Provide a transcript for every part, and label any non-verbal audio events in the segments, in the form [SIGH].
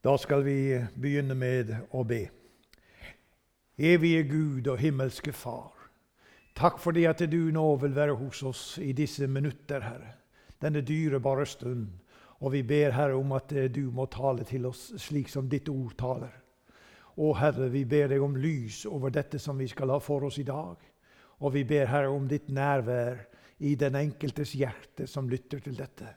Da skal vi begynne med å be. Evige Gud og himmelske Far. Takk for det at du nå vil være hos oss i disse minutter, Herre. Denne dyrebare stund. Og vi ber, Herre, om at du må tale til oss slik som ditt ord taler. Å Herre, vi ber deg om lys over dette som vi skal ha for oss i dag. Og vi ber, Herre, om ditt nærvær i den enkeltes hjerte som lytter til dette.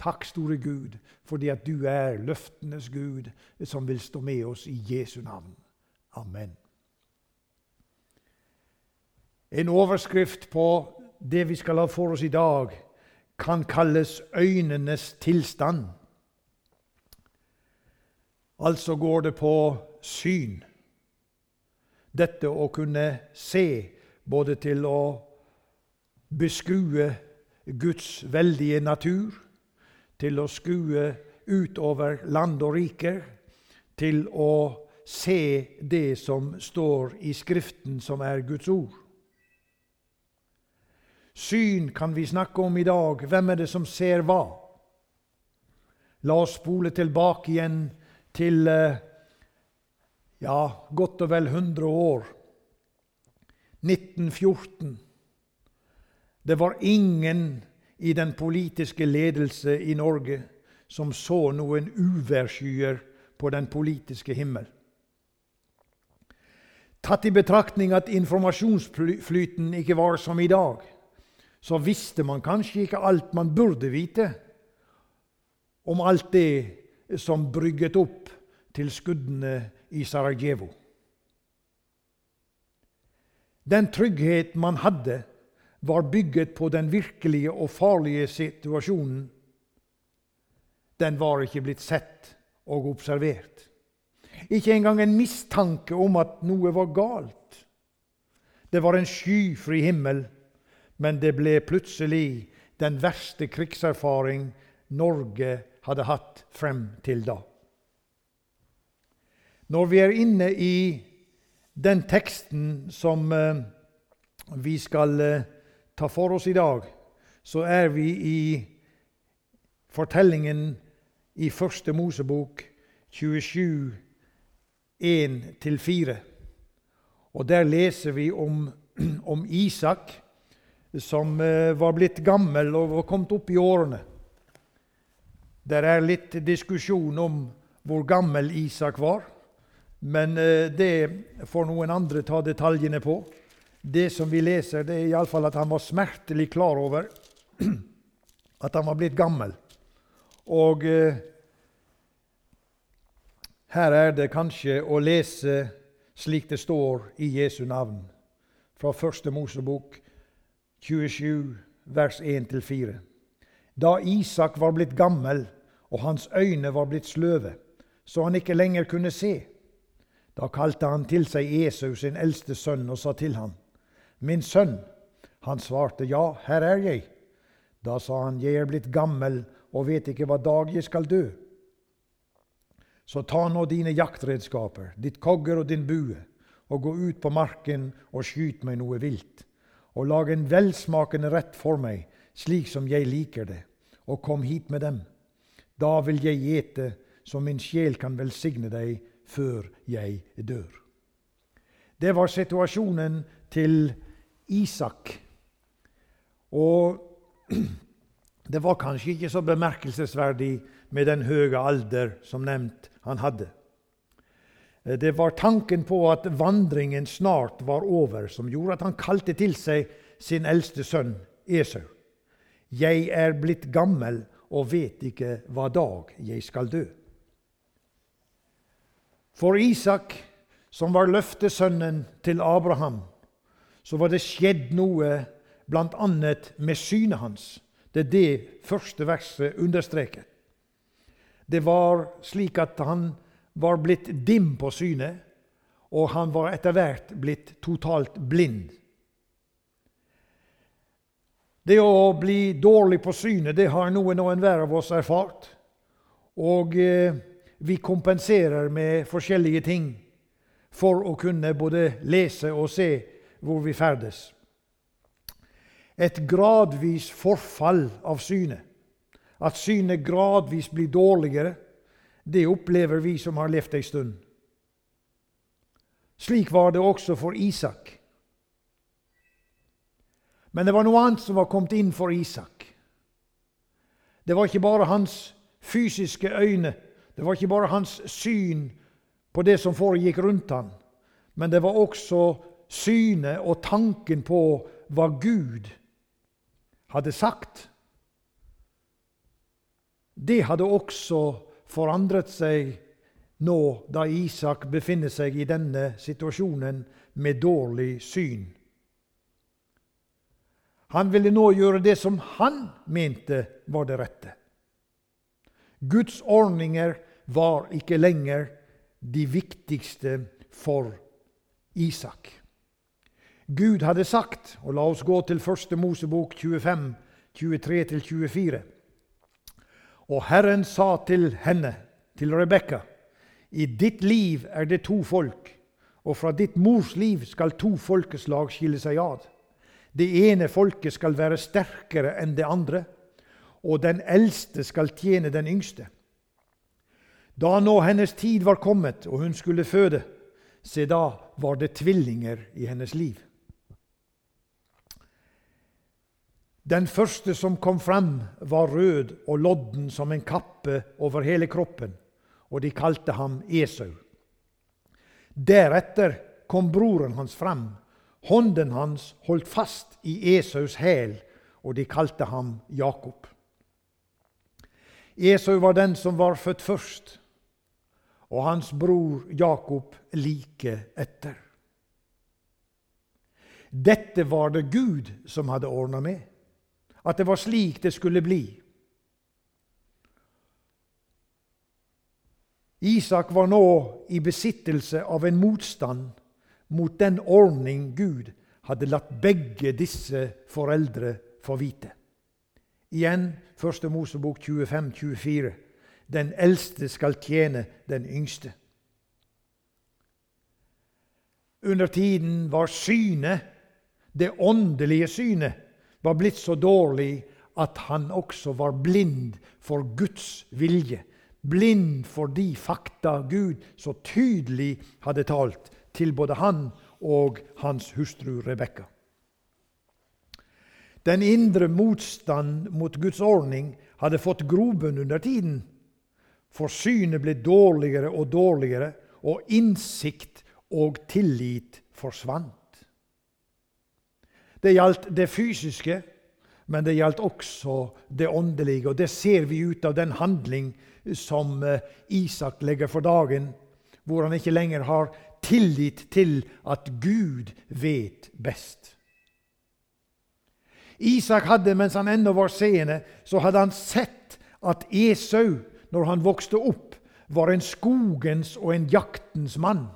Takk, store Gud, fordi at du er løftenes Gud, som vil stå med oss i Jesu navn. Amen. En overskrift på det vi skal ha for oss i dag, kan kalles øynenes tilstand. Altså går det på syn. Dette å kunne se, både til å beskue Guds veldige natur, til å skue utover land og riker, til å se det som står i Skriften, som er Guds ord. Syn kan vi snakke om i dag. Hvem er det som ser hva? La oss spole tilbake igjen til ja, godt og vel 100 år. 1914. Det var ingen i den politiske ledelse i Norge som så noen uværsskyer på den politiske himmel. Tatt i betraktning at informasjonsflyten ikke var som i dag, så visste man kanskje ikke alt man burde vite om alt det som brygget opp til skuddene i Sarajevo. Den trygghet man hadde, var bygget på den virkelige og farlige situasjonen. Den var ikke blitt sett og observert. Ikke engang en mistanke om at noe var galt. Det var en skyfri himmel men det ble plutselig den verste krigserfaring Norge hadde hatt frem til da. Når vi er inne i den teksten som eh, vi skal eh, ta for oss i dag, så er vi i fortellingen i Første Mosebok 27, 1-4. Og der leser vi om, [CLEARS THROAT] om Isak som eh, var blitt gammel og var kommet opp i årene. Der er litt diskusjon om hvor gammel Isak var, men eh, det får noen andre ta detaljene på. Det som vi leser, det er iallfall at han var smertelig klar over [CLEARS THROAT] at han var blitt gammel. Og eh, her er det kanskje å lese slik det står i Jesu navn, fra Første Mosebok 27, vers 1-4. Da Isak var blitt gammel og hans øyne var blitt sløve, så han ikke lenger kunne se, da kalte han til seg Esau, sin eldste sønn, og sa til ham, Min sønn. Han svarte, Ja, her er jeg. Da sa han, Jeg er blitt gammel og vet ikke hva dag jeg skal dø. Så ta nå dine jaktredskaper, ditt kogger og din bue, og gå ut på marken og skyt meg noe vilt og lag en velsmakende rett for meg, slik som jeg liker det, og kom hit med dem. Da vil jeg gjete, så min sjel kan velsigne deg før jeg dør. Det var situasjonen til Isak. Og [CLEARS THROAT] det var kanskje ikke så bemerkelsesverdig med den høye alder som nevnt han hadde. Eh, det var tanken på at vandringen snart var over, som gjorde at han kalte til seg sin eldste sønn Esau. Jeg er blitt gammel og vet ikke hva dag jeg skal dø. For Isak, som var løftesønnen til Abraham, så var det skjedd noe bl.a. med synet hans. Det er det første verset understreker. Det var slik at han var blitt dim på synet, og han var etter hvert blitt totalt blind. Det å bli dårlig på synet det har noen og enhver av oss erfart. Og eh, vi kompenserer med forskjellige ting for å kunne både lese og se hvor vi ferdes. Et gradvis forfall av synet. At synet gradvis blir dårligere Det opplever vi som har levd ei stund. Slik var det også for Isak. Men det var noe annet som var kommet inn for Isak. Det var ikke bare hans fysiske øyne, det var ikke bare hans syn på det som foregikk rundt ham, men det var også synet og tanken på hva Gud hadde sagt. Det hadde også forandret seg nå da Isak befinner seg i denne situasjonen med dårlig syn. Han ville nå gjøre det som han mente var det rette. Guds ordninger var ikke lenger de viktigste for Isak. Gud hadde sagt, og la oss gå til første Mosebok 25, 23-24. Og Herren sa til henne, til Rebekka, i ditt liv er det to folk, og fra ditt mors liv skal to folkeslag skille seg ad. Det ene folket skal være sterkere enn det andre, og den eldste skal tjene den yngste. Da nå hennes tid var kommet, og hun skulle føde, se da var det tvillinger i hennes liv. Den første som kom frem, var rød og lodden som en kappe over hele kroppen og de kalte ham Esau. Deretter kom broren hans frem. Hånden hans holdt fast i Esaus hæl, og de kalte ham Jakob. Esau var den som var født først, og hans bror Jakob like etter. Dette var det Gud som hadde ordna med, at det var slik det skulle bli. Isak var nå i besittelse av en motstand mot den ordning Gud hadde latt begge disse foreldre få vite. Igjen 1. Mosebok 25-24. Den eldste skal tjene den yngste. Under tiden var synet, det åndelige synet, var blitt så dårlig at han også var blind for Guds vilje blind for de fakta Gud så tydelig hadde talt til både han og hans hustru Rebekka. Den indre motstand mot Guds ordning hadde fått grobunn under tiden. For synet ble dårligere og dårligere, og innsikt og tillit forsvant. Det gjaldt det fysiske, men det gjaldt også det åndelige. Og det ser vi ut av den handling som eh, Isak legger for dagen, hvor han ikke lenger har tillit til at Gud vet best. Isak hadde, mens han ennå var seende, så hadde han sett at Esau, når han vokste opp, var en skogens og en jaktens mann,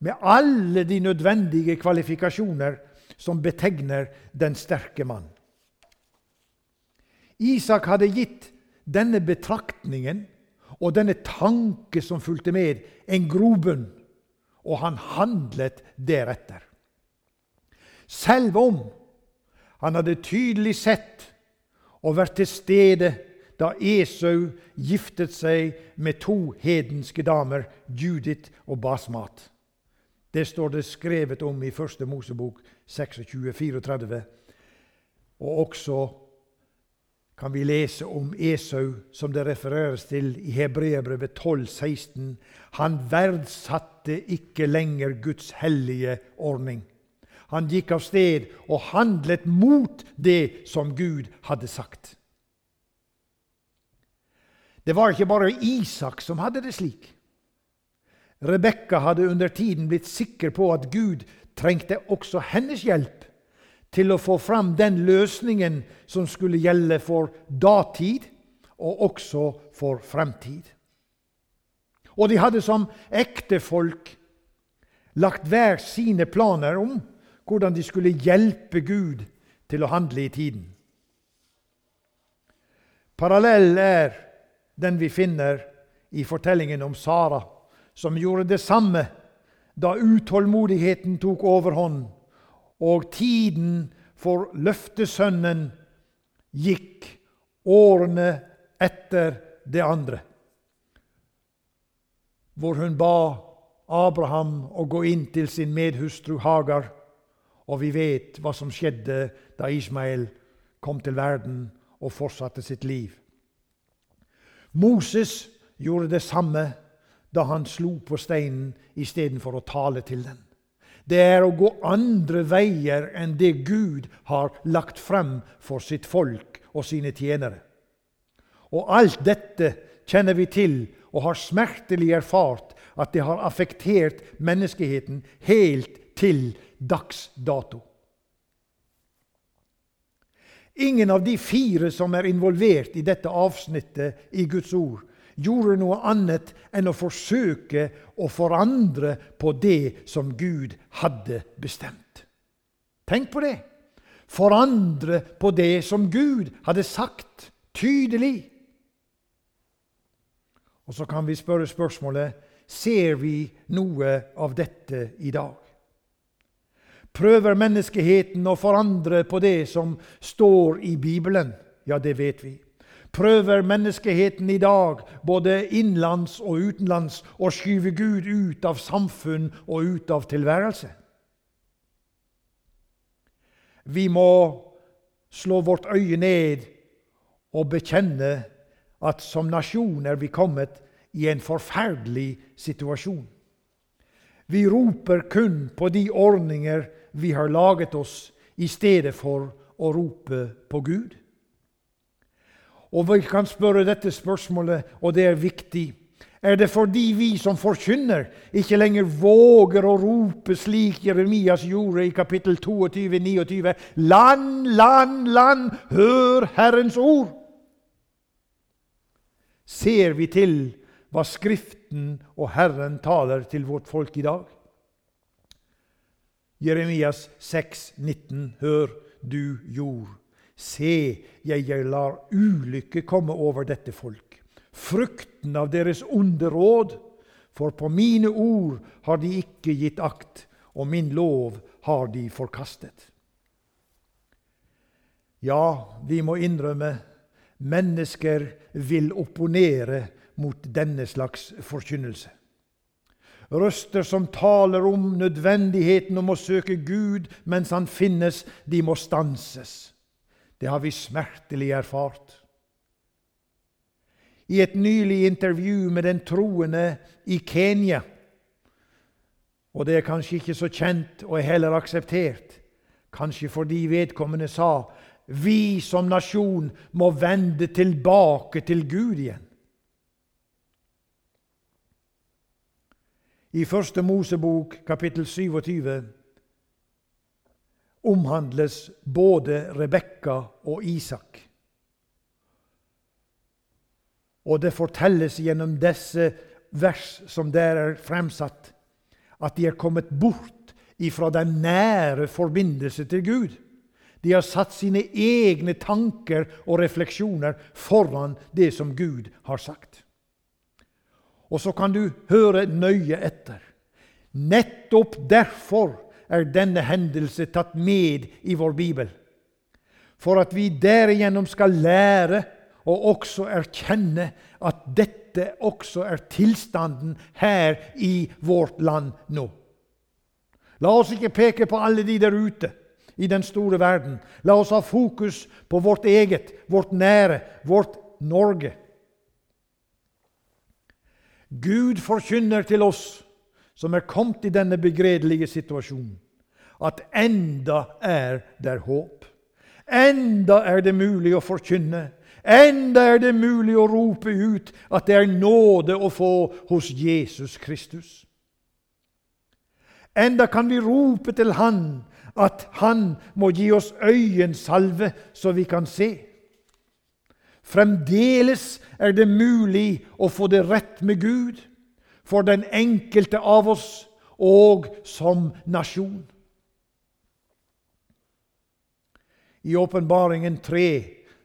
med alle de nødvendige kvalifikasjoner som betegner den sterke mann. Isak hadde gitt denne betraktningen og denne tanke som fulgte med, en grobunn, og han handlet deretter. Selv om han hadde tydelig sett og vært til stede da Esau giftet seg med to hedenske damer, Judith og Basmat. Det står det skrevet om i Første Mosebok 26-34, og også kan vi lese om Esau, som det refereres til i Hebreabrevet 16. Han verdsatte ikke lenger Guds hellige ordning. Han gikk av sted og handlet mot det som Gud hadde sagt. Det var ikke bare Isak som hadde det slik. Rebekka hadde under tiden blitt sikker på at Gud trengte også hennes hjelp til å få fram den løsningen som skulle gjelde for datid og også for fremtid. Og de hadde som ektefolk lagt hver sine planer om hvordan de skulle hjelpe Gud til å handle i tiden. Parallell er den vi finner i fortellingen om Sara, som gjorde det samme da utålmodigheten tok overhånd og tiden for løftesønnen gikk årene etter det andre. hvor hun ba Abraham å gå inn til sin medhustru Hagar. Og vi vet hva som skjedde da Ismael kom til verden og fortsatte sitt liv. Moses gjorde det samme da han slo på steinen istedenfor å tale til den. Det er å gå andre veier enn det Gud har lagt frem for sitt folk og sine tjenere. Og alt dette kjenner vi til og har smertelig erfart at det har affektert menneskeheten helt til dags dato. Ingen av de fire som er involvert i dette avsnittet i Guds ord, gjorde noe annet enn å forsøke å forandre på det som Gud hadde bestemt. Tenk på det! Forandre på det som Gud hadde sagt tydelig. Og så kan vi spørre spørsmålet ser vi noe av dette i dag. Prøver menneskeheten å forandre på det som står i Bibelen? Ja, det vet vi. Prøver menneskeheten i dag, både innenlands og utenlands, å skyve Gud ut av samfunn og ut av tilværelse? Vi må slå vårt øye ned og bekjenne at som nasjon er vi kommet i en forferdelig situasjon. Vi roper kun på de ordninger vi har laget oss, i stedet for å rope på Gud? Og Vi kan spørre dette spørsmålet, og det er viktig. Er det fordi vi som forkynner ikke lenger våger å rope slik Jeremias gjorde i kapittel 22, 29? Land, land, land, hør Herrens ord! Ser vi til hva Skriften og Herren taler til vårt folk i dag? Jeremias 6, 19. Hør, du jord. Se, jeg, jeg lar ulykke komme over dette folk. Frukten av deres onde råd. For på mine ord har de ikke gitt akt, og min lov har de forkastet. Ja, vi må innrømme mennesker vil opponere mot denne slags forkynnelse. Røster som taler om nødvendigheten om å søke Gud mens Han finnes, de må stanses. Det har vi smertelig erfart. I et nylig intervju med den troende i Kenya Og det er kanskje ikke så kjent og er heller akseptert, kanskje fordi vedkommende sa vi som nasjon må vende tilbake til Gud igjen. i Første Mosebok kapittel 27 omhandles både Rebekka og Isak. Og det fortelles gjennom disse vers som der er fremsatt, at de er kommet bort ifra den nære forbindelse til Gud. De har satt sine egne tanker og refleksjoner foran det som Gud har sagt. Og så kan du høre nøye etter. Nettopp derfor er denne hendelse tatt med i vår bibel. For at vi derigjennom skal lære og også erkjenne at dette også er tilstanden her i vårt land nå. La oss ikke peke på alle de der ute i den store verden. La oss ha fokus på vårt eget, vårt nære, vårt Norge. Gud forkynner til oss som er kommet i denne begredelige situasjonen, at enda er der håp. Enda er det mulig å forkynne. Enda er det mulig å rope ut at det er nåde å få hos Jesus Kristus. Enda kan vi rope til Han at Han må gi oss øyensalve så vi kan se. Fremdeles er det mulig å få det rett med Gud for den enkelte av oss og som nasjon. I Åpenbaringen 3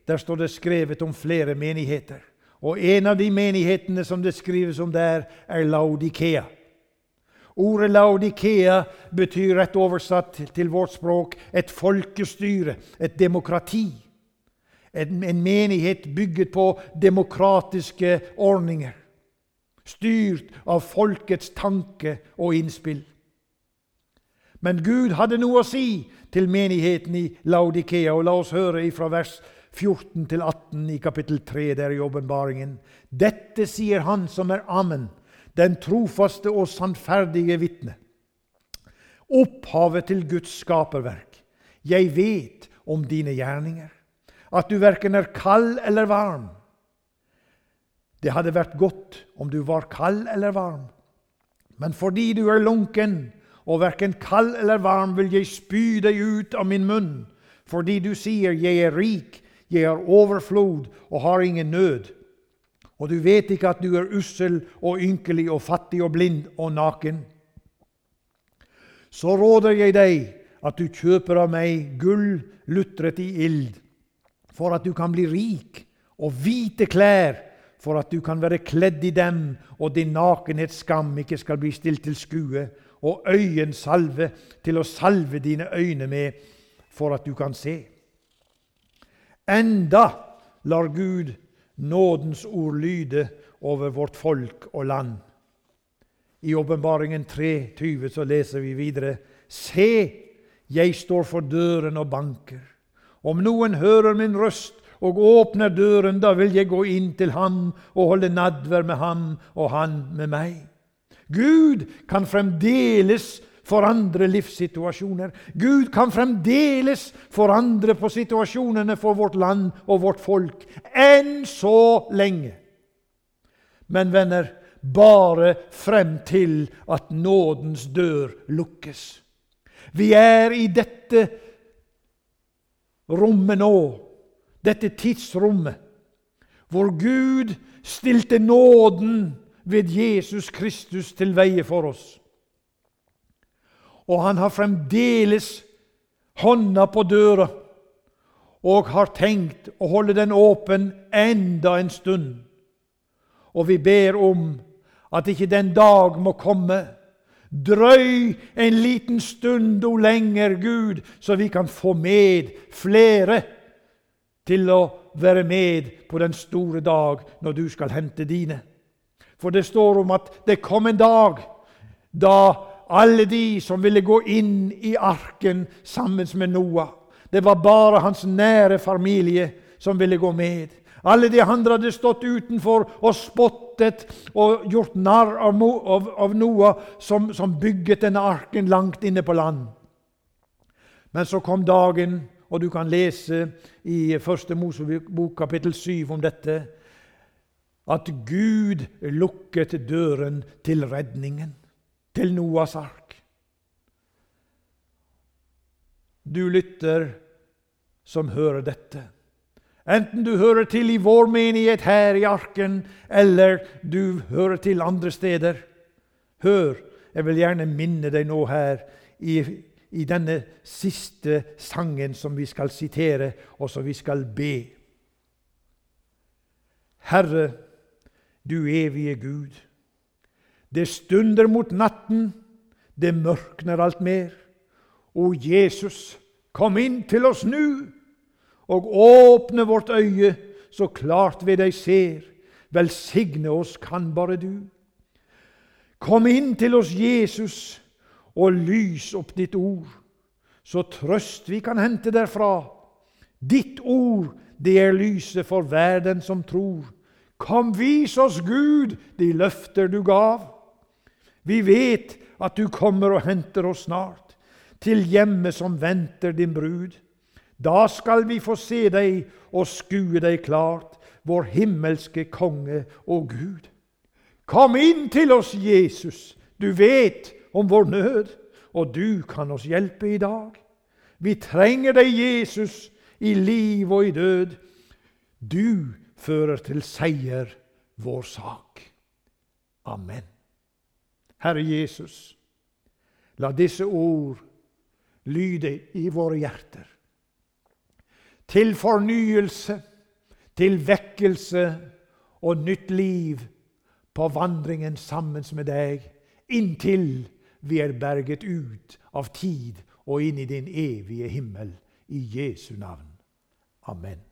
der står det skrevet om flere menigheter. Og En av de menighetene som det skrives om der, er Laudikea. Ordet Laudikea betyr rett oversatt til vårt språk et folkestyre, et demokrati. En, menighet bygget på demokratiske ordninger. Styrt av folkets tanke og innspill. Men Gud hadde noe å si til menigheten i Laudikea, og la oss høre fra vers 14 til 18 i kapittel 3 der i åpenbaringen. Dette sier Han som er Amen, den trofaste og sannferdige vitne. Opphavet til Guds skaperverk. Jeg vet om dine gjerninger, at du verken er kald eller varm. Det hadde vært godt om du var kald eller varm. Men fordi du er lunken og verken kald eller varm, vil jeg spy deg ut av min munn. Fordi du sier 'Jeg er rik, jeg har overflod og har ingen nød'. Og du vet ikke at du er ussel og ynkelig og fattig og blind og naken. Så råder jeg deg at du kjøper av meg gull lutret i ild, for at du kan bli rik, og hvite klær, for at du kan være kledd i dem, og din nakenhetsskam ikke skal bli stilt til skue, og øyensalve til å salve dine øyne med, for at du kan se. Enda lar Gud nådens ord lyde over vårt folk og land. I Åpenbaringen 3,20 så leser vi videre.: Se, jeg står for døren og banker. Om noen hører min røst og åpner døren, da vil jeg gå inn til ham og holde nadvær med ham og han med meg. Gud kan fremdeles forandre livssituasjoner. Gud kan fremdeles forandre på situasjonene for vårt land og vårt folk. Enn så lenge. Men venner, bare frem til at nådens dør lukkes. Vi er i dette rommet nå, dette tidsrommet, hvor Gud stilte nåden ved Jesus Kristus til veie for oss. Og han har fremdeles hånda på døra og har tenkt å holde den åpen enda en stund. Og vi ber om at ikke den dag må komme. Drøy en liten stund o lenger, Gud, så vi kan få med flere til å være med på den store dag når du skal hente dine. For det står om at det kom en dag da alle de som ville gå inn i arken sammen med Noah Det var bare hans nære familie som ville gå med. Alle de andre hadde stått utenfor og spottet og gjort narr av, Noah, som, som bygget denne arken langt inne på land. Men så kom dagen, og du kan lese i Første Mosebok kapittel 7 om dette at Gud lukket døren til redningen, til Noas ark. Du lytter som hører dette. Enten du hører til i vår menighet her i Arken, eller du hører til andre steder. Hør, jeg vil gjerne minne deg nå her i, i denne siste sangen som vi skal sitere, og som vi skal be. Herre, du evige Gud. Det stunder mot natten, det mørkner alt mer. O Jesus, kom inn til oss nu, og åpne vårt øye, så klart vi deg ser. Velsigne oss kan bare du. Kom inn til oss, Jesus, og lys opp ditt ord, så trøst vi kan hente derfra. Ditt ord, det er lyset for verden som tror. Kom, vis oss, Gud, de løfter du gav. Vi vet at du kommer og henter oss snart, til hjemmet som venter din brud. Da skal vi få se deg og skue deg klart, vår himmelske konge og Gud. Kom inn til oss, Jesus. Du vet om vår nød, og du kan oss hjelpe i dag. Vi trenger deg, Jesus, i liv og i død. Du fører til seier vår sak. Amen. Herre Jesus, la disse ord lyde i våre hjerter. Til fornyelse, til vekkelse og nytt liv på vandringen sammen med deg, inntil vi er berget ut av tid og inn i din evige himmel. I Jesu navn. Amen.